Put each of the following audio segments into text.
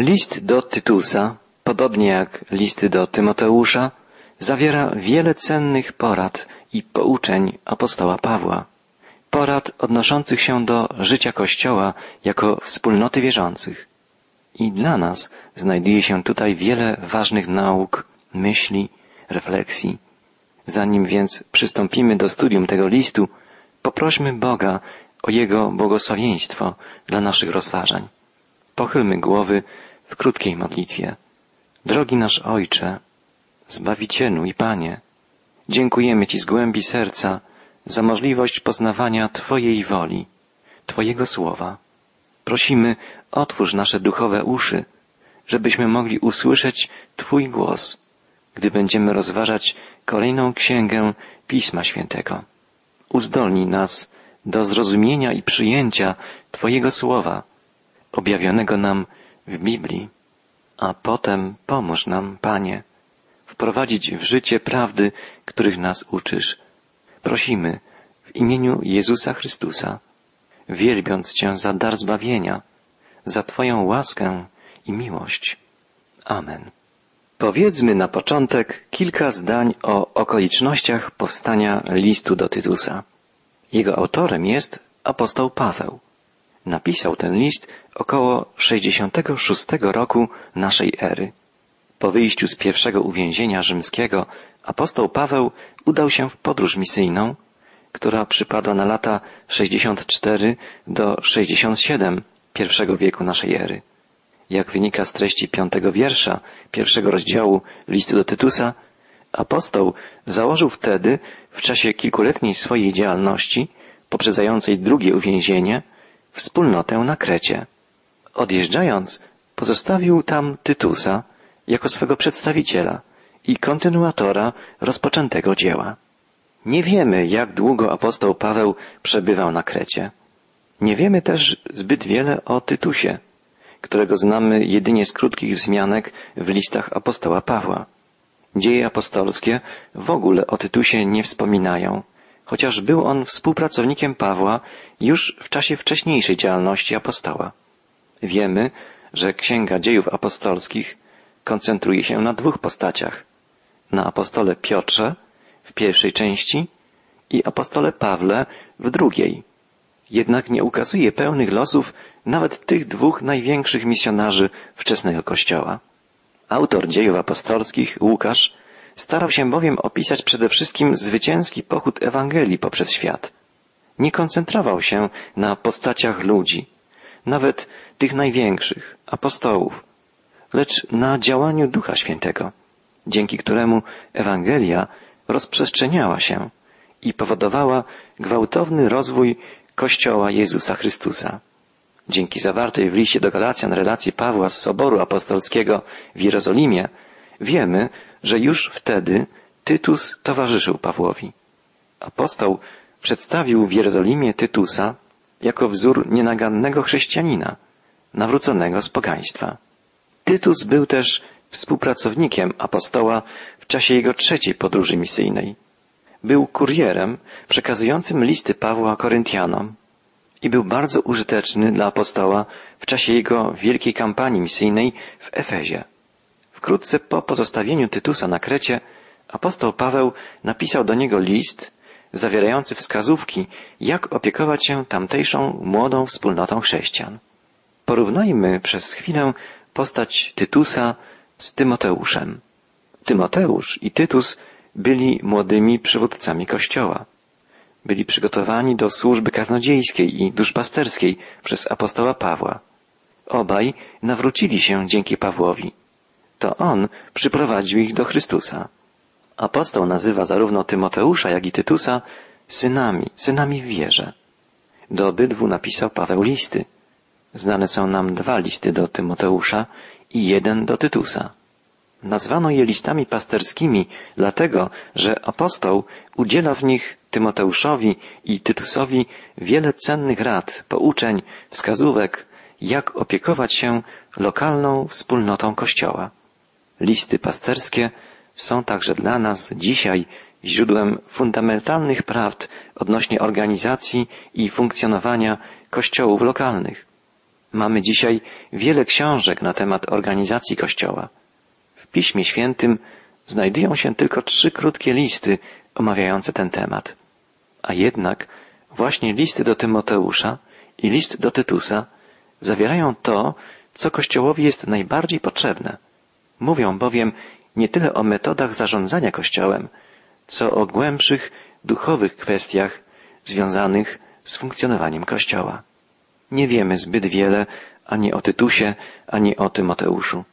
List do Tytusa, podobnie jak listy do Tymoteusza, zawiera wiele cennych porad i pouczeń apostoła Pawła. Porad odnoszących się do życia Kościoła jako wspólnoty wierzących. I dla nas znajduje się tutaj wiele ważnych nauk, myśli, refleksji. Zanim więc przystąpimy do studium tego listu, poprośmy Boga o Jego błogosławieństwo dla naszych rozważań. Pochylmy głowy w krótkiej modlitwie. Drogi nasz Ojcze, Zbawicielu i Panie, dziękujemy Ci z głębi serca za możliwość poznawania Twojej woli, Twojego słowa. Prosimy, otwórz nasze duchowe uszy, żebyśmy mogli usłyszeć Twój głos, gdy będziemy rozważać kolejną księgę Pisma Świętego. Uzdolnij nas do zrozumienia i przyjęcia Twojego słowa, objawionego nam w Biblii, a potem pomóż nam, Panie, wprowadzić w życie prawdy, których nas uczysz. Prosimy w imieniu Jezusa Chrystusa, wielbiąc Cię za dar zbawienia, za Twoją łaskę i miłość. Amen. Powiedzmy na początek kilka zdań o okolicznościach powstania listu do Tytusa. Jego autorem jest apostoł Paweł. Napisał ten list około 66 roku naszej ery. Po wyjściu z pierwszego uwięzienia rzymskiego apostoł Paweł udał się w podróż misyjną, która przypadła na lata 64 do 67 pierwszego wieku naszej ery. Jak wynika z treści piątego wiersza pierwszego rozdziału listu do Tytusa, apostoł założył wtedy, w czasie kilkuletniej swojej działalności, poprzedzającej drugie uwięzienie, wspólnotę na Krecie. Odjeżdżając, pozostawił tam Tytusa jako swego przedstawiciela i kontynuatora rozpoczętego dzieła. Nie wiemy, jak długo apostoł Paweł przebywał na Krecie. Nie wiemy też zbyt wiele o Tytusie, którego znamy jedynie z krótkich wzmianek w listach apostoła Pawła. Dzieje apostolskie w ogóle o Tytusie nie wspominają, chociaż był on współpracownikiem Pawła już w czasie wcześniejszej działalności apostoła. Wiemy, że Księga Dziejów Apostolskich koncentruje się na dwóch postaciach. Na apostole Piotrze w pierwszej części i apostole Pawle w drugiej. Jednak nie ukazuje pełnych losów nawet tych dwóch największych misjonarzy wczesnego Kościoła. Autor dziejów apostolskich, Łukasz, starał się bowiem opisać przede wszystkim zwycięski pochód Ewangelii poprzez świat. Nie koncentrował się na postaciach ludzi, nawet tych największych, apostołów, lecz na działaniu Ducha Świętego, dzięki któremu Ewangelia rozprzestrzeniała się i powodowała gwałtowny rozwój Kościoła Jezusa Chrystusa. Dzięki zawartej w liście do Galacjan relacji Pawła z Soboru Apostolskiego w Jerozolimie wiemy, że już wtedy Tytus towarzyszył Pawłowi. Apostoł przedstawił w Jerozolimie Tytusa jako wzór nienagannego chrześcijanina, nawróconego z pogaństwa. Tytus był też współpracownikiem apostoła w czasie jego trzeciej podróży misyjnej. Był kurierem przekazującym listy Pawła Koryntianom i był bardzo użyteczny dla apostoła w czasie jego wielkiej kampanii misyjnej w Efezie. Wkrótce po pozostawieniu Tytusa na Krecie apostoł Paweł napisał do niego list zawierający wskazówki, jak opiekować się tamtejszą młodą wspólnotą chrześcijan. Porównajmy przez chwilę postać Tytusa z Tymoteuszem. Tymoteusz i Tytus byli młodymi przywódcami Kościoła. Byli przygotowani do służby kaznodziejskiej i duszpasterskiej przez apostoła Pawła. Obaj nawrócili się dzięki Pawłowi. To on przyprowadził ich do Chrystusa. Apostoł nazywa zarówno Tymoteusza, jak i Tytusa synami, synami w wierze. Do obydwu napisał Paweł listy. Znane są nam dwa listy do Tymoteusza i jeden do Tytusa. Nazwano je listami pasterskimi, dlatego, że apostoł udziela w nich Tymoteuszowi i Tytusowi wiele cennych rad, pouczeń, wskazówek, jak opiekować się lokalną wspólnotą Kościoła. Listy pasterskie są także dla nas dzisiaj źródłem fundamentalnych prawd odnośnie organizacji i funkcjonowania kościołów lokalnych. Mamy dzisiaj wiele książek na temat organizacji Kościoła. W Piśmie Świętym znajdują się tylko trzy krótkie listy omawiające ten temat. A jednak właśnie listy do Tymoteusza i list do Tytusa zawierają to, co Kościołowi jest najbardziej potrzebne. Mówią bowiem nie tyle o metodach zarządzania Kościołem, co o głębszych, duchowych kwestiach związanych z funkcjonowaniem Kościoła. Nie wiemy zbyt wiele ani o Tytusie, ani o Tymoteuszu.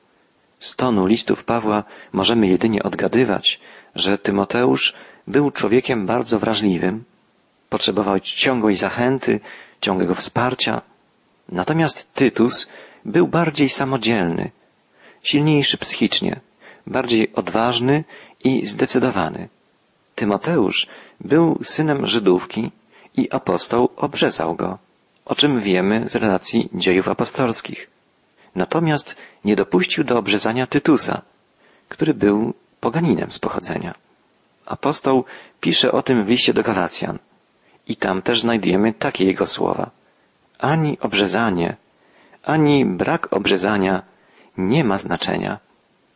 Z tonu listów Pawła możemy jedynie odgadywać, że Tymoteusz był człowiekiem bardzo wrażliwym, potrzebował ciągłej zachęty, ciągłego wsparcia. Natomiast Tytus był bardziej samodzielny, silniejszy psychicznie, bardziej odważny i zdecydowany. Tymoteusz był synem Żydówki i apostoł obrzezał go, o czym wiemy z relacji dziejów apostolskich. Natomiast nie dopuścił do obrzezania Tytusa, który był poganinem z pochodzenia. Apostoł pisze o tym w liście do Galacjan i tam też znajdujemy takie jego słowa. Ani obrzezanie, ani brak obrzezania nie ma znaczenia,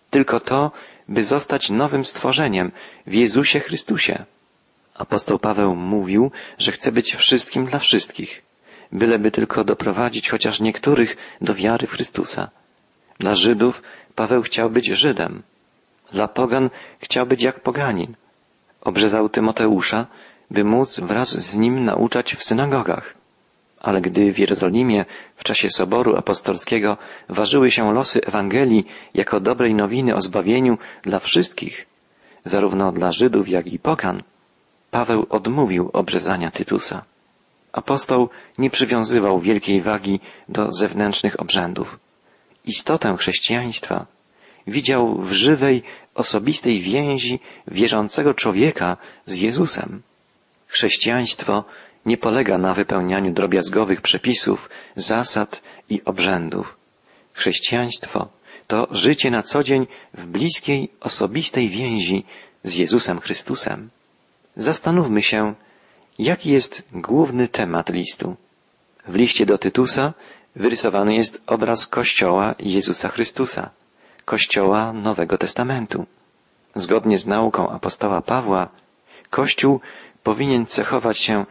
tylko to, by zostać nowym stworzeniem w Jezusie Chrystusie. Apostoł Paweł mówił, że chce być wszystkim dla wszystkich, byleby tylko doprowadzić chociaż niektórych do wiary w Chrystusa. Dla Żydów Paweł chciał być Żydem. Dla pogan chciał być jak poganin. Obrzezał Tymoteusza, by móc wraz z nim nauczać w synagogach. Ale gdy w Jerozolimie w czasie Soboru Apostolskiego ważyły się losy Ewangelii jako dobrej nowiny o zbawieniu dla wszystkich, zarówno dla Żydów, jak i pogan, Paweł odmówił obrzezania Tytusa. Apostoł nie przywiązywał wielkiej wagi do zewnętrznych obrzędów. Istotę chrześcijaństwa widział w żywej, osobistej więzi wierzącego człowieka z Jezusem. Chrześcijaństwo nie polega na wypełnianiu drobiazgowych przepisów, zasad i obrzędów. Chrześcijaństwo to życie na co dzień w bliskiej, osobistej więzi z Jezusem Chrystusem. Zastanówmy się, jaki jest główny temat listu. W liście do Tytusa wyrysowany jest obraz Kościoła Jezusa Chrystusa, Kościoła Nowego Testamentu. Zgodnie z nauką apostoła Pawła, Kościół powinien cechować się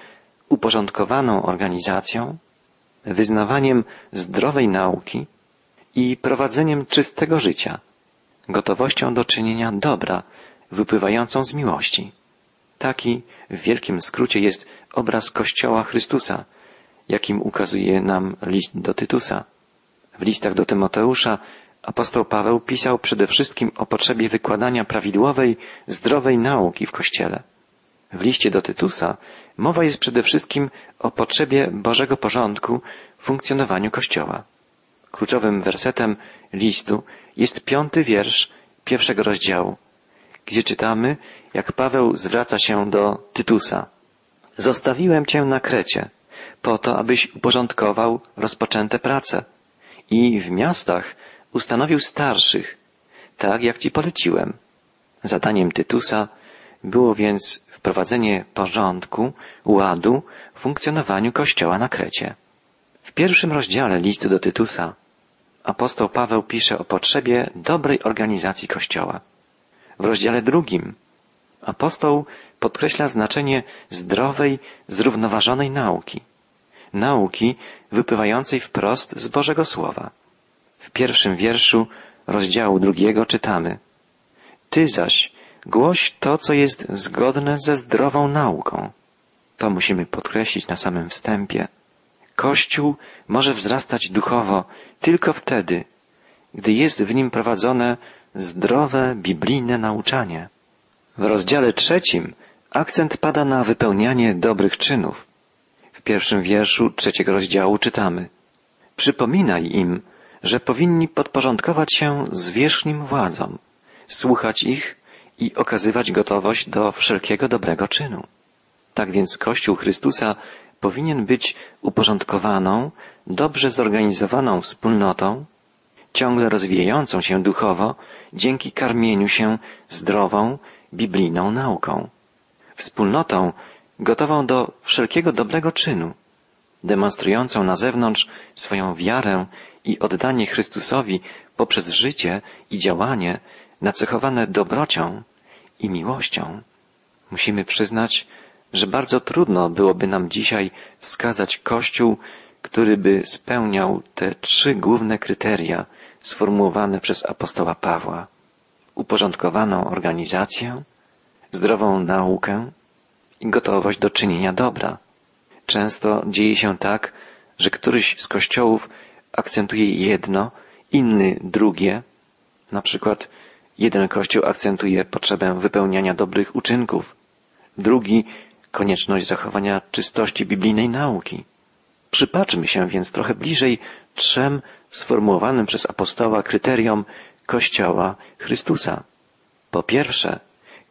uporządkowaną organizacją, wyznawaniem zdrowej nauki i prowadzeniem czystego życia, gotowością do czynienia dobra, wypływającą z miłości. Taki w wielkim skrócie jest obraz Kościoła Chrystusa, jakim ukazuje nam list do Tytusa. W listach do Tymoteusza apostoł Paweł pisał przede wszystkim o potrzebie wykładania prawidłowej, zdrowej nauki w Kościele. W liście do Tytusa mowa jest przede wszystkim o potrzebie Bożego porządku w funkcjonowaniu Kościoła. Kluczowym wersetem listu jest piąty wiersz pierwszego rozdziału, gdzie czytamy, jak Paweł zwraca się do Tytusa. Zostawiłem cię na Krecie, po to, abyś uporządkował rozpoczęte prace i w miastach ustanowił starszych, tak jak ci poleciłem. Zadaniem Tytusa było więc wprowadzenie porządku, ładu w funkcjonowaniu Kościoła na Krecie. W pierwszym rozdziale listu do Tytusa apostoł Paweł pisze o potrzebie dobrej organizacji Kościoła. W rozdziale drugim apostoł podkreśla znaczenie zdrowej, zrównoważonej nauki. Nauki wypływającej wprost z Bożego Słowa. W pierwszym wierszu rozdziału drugiego czytamy Ty zaś Głoś to, co jest zgodne ze zdrową nauką. To musimy podkreślić na samym wstępie. Kościół może wzrastać duchowo tylko wtedy, gdy jest w nim prowadzone zdrowe, biblijne nauczanie. W rozdziale trzecim akcent pada na wypełnianie dobrych czynów. W pierwszym wierszu trzeciego rozdziału czytamy Przypominaj im, że powinni podporządkować się zwierzchnim władzom, słuchać ich i okazywać gotowość do wszelkiego dobrego czynu. Tak więc Kościół Chrystusa powinien być uporządkowaną, dobrze zorganizowaną wspólnotą, ciągle rozwijającą się duchowo dzięki karmieniu się zdrową, biblijną nauką. Wspólnotą gotową do wszelkiego dobrego czynu. demonstrującą na zewnątrz swoją wiarę i oddanie Chrystusowi poprzez życie i działanie nacechowane dobrocią i miłością. Musimy przyznać, że bardzo trudno byłoby nam dzisiaj wskazać Kościół, który by spełniał te trzy główne kryteria sformułowane przez apostoła Pawła. Uporządkowaną organizację, zdrową naukę i gotowość do czynienia dobra. Często dzieje się tak, że któryś z kościołów akcentuje jedno, inny drugie. Na przykład jeden kościół akcentuje potrzebę wypełniania dobrych uczynków, drugi konieczność zachowania czystości biblijnej nauki. Przypatrzmy się więc trochę bliżej trzem sformułowanym przez apostoła kryteriom Kościoła Chrystusa. Po pierwsze,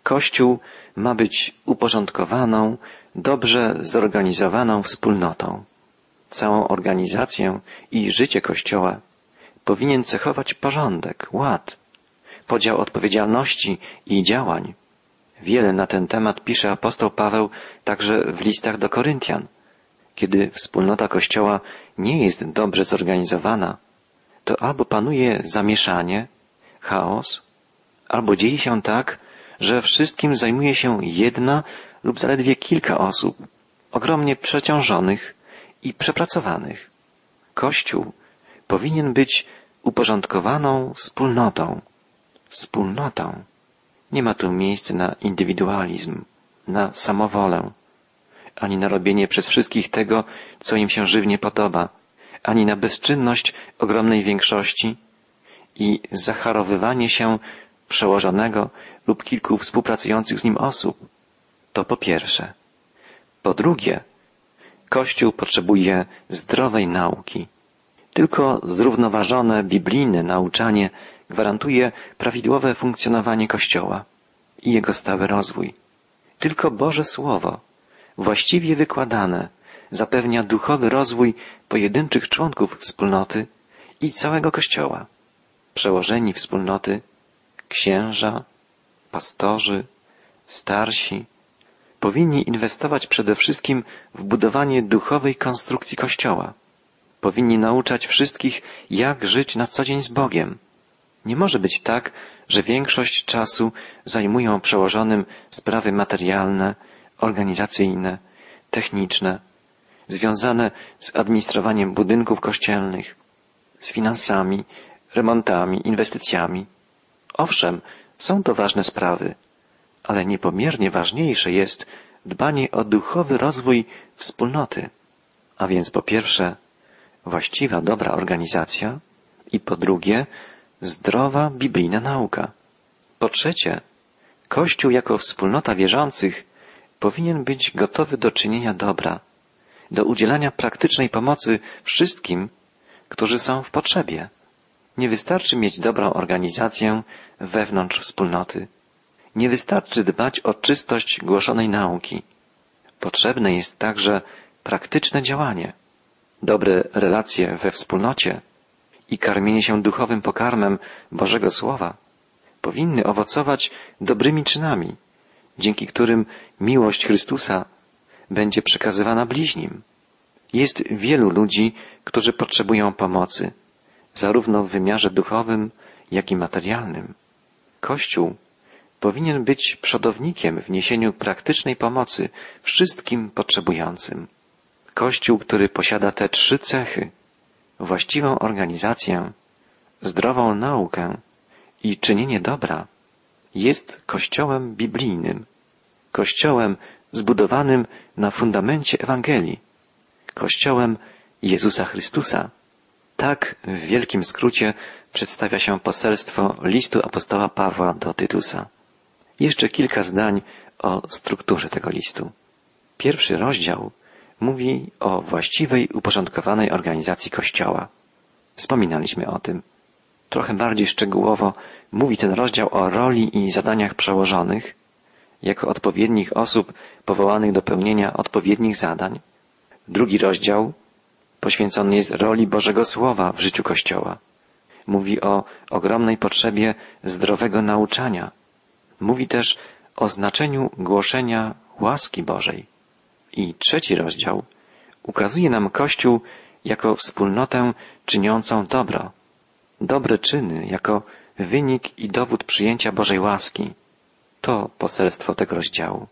Kościół ma być uporządkowaną, dobrze zorganizowaną wspólnotą. Całą organizację i życie Kościoła powinien cechować porządek, ład, podział odpowiedzialności i działań. Wiele na ten temat pisze apostoł Paweł także w listach do Koryntian. Kiedy wspólnota Kościoła nie jest dobrze zorganizowana, to albo panuje zamieszanie, chaos, albo dzieje się tak, że wszystkim zajmuje się jedna lub zaledwie kilka osób, ogromnie przeciążonych i przepracowanych. Kościół powinien być uporządkowaną wspólnotą. Wspólnotą. Nie ma tu miejsca na indywidualizm, na samowolę, ani na robienie przez wszystkich tego, co im się żywnie podoba, ani na bezczynność ogromnej większości i zacharowywanie się przełożonego lub kilku współpracujących z nim osób. To po pierwsze. Po drugie, Kościół potrzebuje zdrowej nauki. Tylko zrównoważone biblijne nauczanie gwarantuje prawidłowe funkcjonowanie Kościoła i jego stały rozwój. Tylko Boże Słowo, właściwie wykładane, zapewnia duchowy rozwój pojedynczych członków wspólnoty i całego Kościoła. Przełożeni wspólnoty, księża, pastorzy, starsi, powinni inwestować przede wszystkim w budowanie duchowej konstrukcji Kościoła. Powinni nauczać wszystkich, jak żyć na co dzień z Bogiem. Nie może być tak, że większość czasu zajmują przełożonym sprawy materialne, organizacyjne, techniczne, związane z administrowaniem budynków kościelnych, z finansami, remontami, inwestycjami. Owszem, są to ważne sprawy, ale niepomiernie ważniejsze jest dbanie o duchowy rozwój wspólnoty, a więc po pierwsze właściwa, dobra organizacja i po drugie zdrowa biblijna nauka. Po trzecie, Kościół jako wspólnota wierzących powinien być gotowy do czynienia dobra, do udzielania praktycznej pomocy wszystkim, którzy są w potrzebie. Nie wystarczy mieć dobrą organizację wewnątrz wspólnoty. Nie wystarczy dbać o czystość głoszonej nauki. Potrzebne jest także praktyczne działanie, dobre relacje we wspólnocie i karmienie się duchowym pokarmem Bożego Słowa powinny owocować dobrymi czynami, dzięki którym miłość Chrystusa będzie przekazywana bliźnim. Jest wielu ludzi, którzy potrzebują pomocy, zarówno w wymiarze duchowym, jak i materialnym. Kościół powinien być przodownikiem w niesieniu praktycznej pomocy wszystkim potrzebującym. Kościół, który posiada te trzy cechy właściwą organizację, zdrową naukę i czynienie dobra, jest Kościołem biblijnym, Kościołem zbudowanym na fundamencie Ewangelii, Kościołem Jezusa Chrystusa. Tak w wielkim skrócie przedstawia się poselstwo listu apostoła Pawła do Tytusa. Jeszcze kilka zdań o strukturze tego listu. Pierwszy rozdział mówi o właściwej, uporządkowanej organizacji Kościoła. Wspominaliśmy o tym. Trochę bardziej szczegółowo mówi ten rozdział o roli i zadaniach przełożonych, jako odpowiednich osób powołanych do pełnienia odpowiednich zadań. Drugi rozdział poświęcony jest roli Bożego Słowa w życiu Kościoła. Mówi o ogromnej potrzebie zdrowego nauczania. Mówi też o znaczeniu głoszenia łaski Bożej. I trzeci rozdział ukazuje nam Kościół jako wspólnotę czyniącą dobro. Dobre czyny jako wynik i dowód przyjęcia Bożej łaski. To poselstwo tego rozdziału.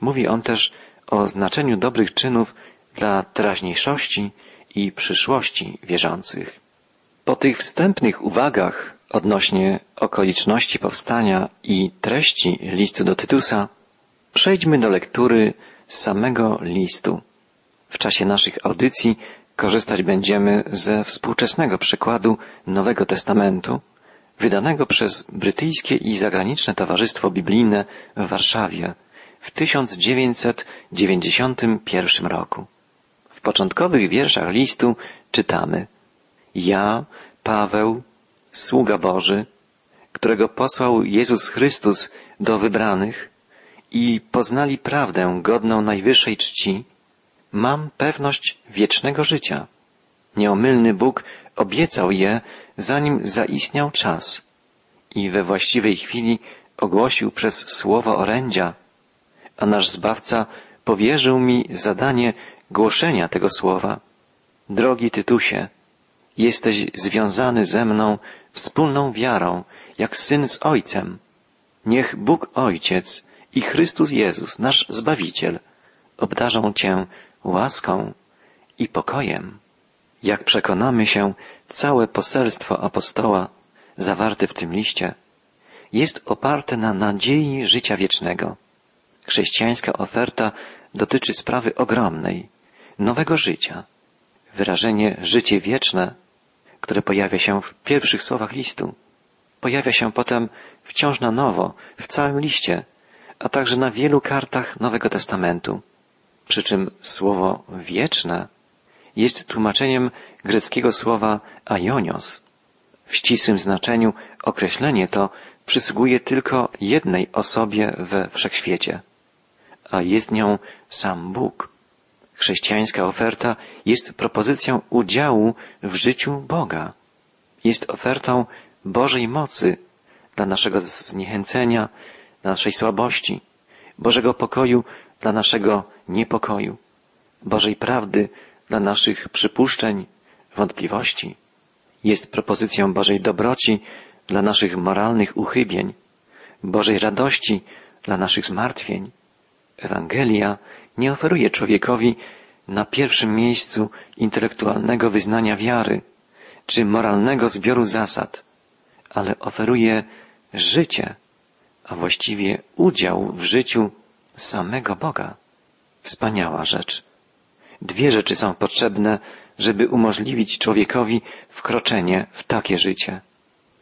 Mówi on też o znaczeniu dobrych czynów dla teraźniejszości i przyszłości wierzących. Po tych wstępnych uwagach odnośnie okoliczności powstania i treści listu do Tytusa, przejdźmy do lektury samego listu. W czasie naszych audycji korzystać będziemy ze współczesnego przykładu Nowego Testamentu, wydanego przez brytyjskie i zagraniczne Towarzystwo Biblijne w Warszawie w 1991 roku. W początkowych wierszach listu czytamy Ja, Paweł, sługa Boży, którego posłał Jezus Chrystus do wybranych i poznali prawdę godną najwyższej czci, mam pewność wiecznego życia. Nieomylny Bóg obiecał je, zanim zaistniał czas i we właściwej chwili ogłosił przez słowo orędzia, a nasz Zbawca powierzył mi zadanie głoszenia tego słowa. Drogi Tytusie, jesteś związany ze mną wspólną wiarą, jak syn z Ojcem. Niech Bóg Ojciec i Chrystus Jezus, nasz Zbawiciel, obdarzą Cię łaską i pokojem. Jak przekonamy się, całe poselstwo apostoła zawarte w tym liście jest oparte na nadziei życia wiecznego. Chrześcijańska oferta dotyczy sprawy ogromnej, nowego życia. Wyrażenie życie wieczne, które pojawia się w pierwszych słowach listu, pojawia się potem wciąż na nowo w całym liście, a także na wielu kartach Nowego Testamentu. Przy czym słowo wieczne jest tłumaczeniem greckiego słowa aionios. W ścisłym znaczeniu określenie to przysługuje tylko jednej osobie we wszechświecie, a jest nią sam Bóg. Chrześcijańska oferta jest propozycją udziału w życiu Boga. Jest ofertą Bożej mocy dla naszego zniechęcenia, dla naszej słabości, Bożego pokoju dla naszego niepokoju, Bożej prawdy dla naszych przypuszczeń, wątpliwości. Jest propozycją Bożej dobroci dla naszych moralnych uchybień, Bożej radości dla naszych zmartwień. Ewangelia nie oferuje człowiekowi na pierwszym miejscu intelektualnego wyznania wiary czy moralnego zbioru zasad, ale oferuje życie, a właściwie udział w życiu samego Boga. Wspaniała rzecz. Dwie rzeczy są potrzebne, żeby umożliwić człowiekowi wkroczenie w takie życie.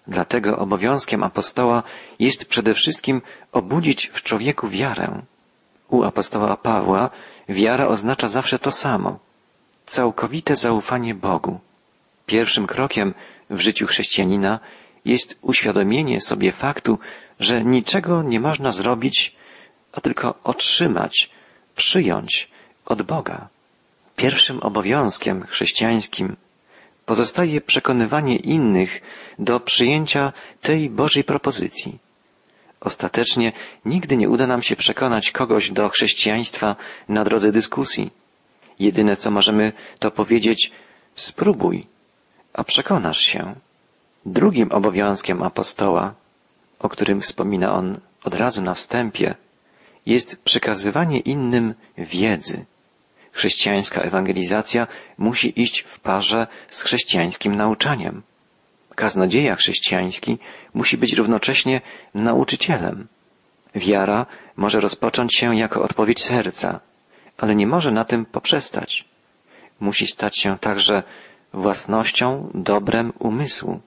Dlatego obowiązkiem apostoła jest przede wszystkim obudzić w człowieku wiarę. U apostoła Pawła wiara oznacza zawsze to samo. Całkowite zaufanie Bogu. Pierwszym krokiem w życiu chrześcijanina jest uświadomienie sobie faktu, że niczego nie można zrobić, a tylko otrzymać, przyjąć od Boga. Pierwszym obowiązkiem chrześcijańskim pozostaje przekonywanie innych do przyjęcia tej Bożej propozycji. Ostatecznie nigdy nie uda nam się przekonać kogoś do chrześcijaństwa na drodze dyskusji. Jedyne co możemy to powiedzieć spróbuj, a przekonasz się. Drugim obowiązkiem apostoła, o którym wspomina on od razu na wstępie, jest przekazywanie innym wiedzy. Chrześcijańska ewangelizacja musi iść w parze z chrześcijańskim nauczaniem. Kaznodzieja chrześcijański musi być równocześnie nauczycielem. Wiara może rozpocząć się jako odpowiedź serca, ale nie może na tym poprzestać. Musi stać się także własnością, dobrem umysłu.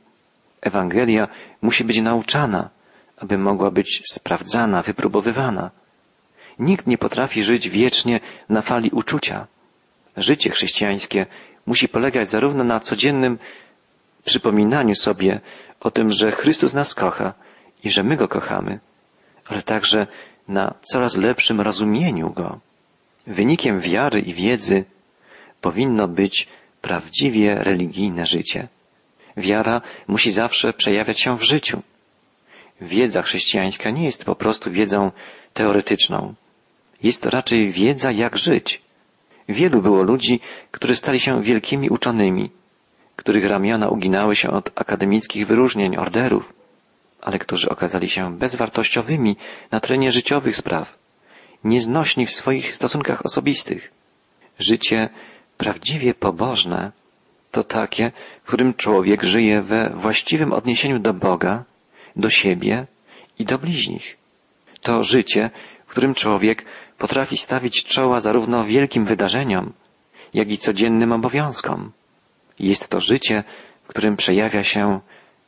Ewangelia musi być nauczana, aby mogła być sprawdzana, wypróbowywana. Nikt nie potrafi żyć wiecznie na fali uczucia. Życie chrześcijańskie musi polegać zarówno na codziennym przypominaniu sobie o tym, że Chrystus nas kocha i że my Go kochamy, ale także na coraz lepszym rozumieniu Go. Wynikiem wiary i wiedzy powinno być prawdziwie religijne życie. Wiara musi zawsze przejawiać się w życiu. Wiedza chrześcijańska nie jest po prostu wiedzą teoretyczną. Jest to raczej wiedza, jak żyć. Wielu było ludzi, którzy stali się wielkimi uczonymi, których ramiona uginały się od akademickich wyróżnień, orderów, ale którzy okazali się bezwartościowymi na terenie życiowych spraw, nieznośni w swoich stosunkach osobistych. Życie prawdziwie pobożne to takie, w którym człowiek żyje we właściwym odniesieniu do Boga, do siebie i do bliźnich. To życie, w którym człowiek potrafi stawić czoła zarówno wielkim wydarzeniom, jak i codziennym obowiązkom. Jest to życie, w którym przejawia się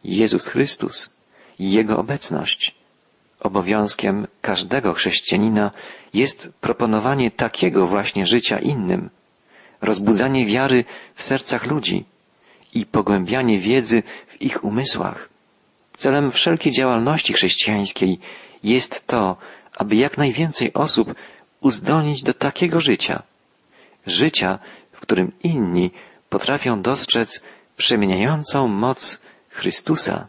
Jezus Chrystus i Jego obecność. Obowiązkiem każdego chrześcijanina jest proponowanie takiego właśnie życia innym, rozbudzanie wiary w sercach ludzi i pogłębianie wiedzy w ich umysłach. Celem wszelkiej działalności chrześcijańskiej jest to, aby jak najwięcej osób uzdolnić do takiego życia. Życia, w którym inni potrafią dostrzec przemieniającą moc Chrystusa.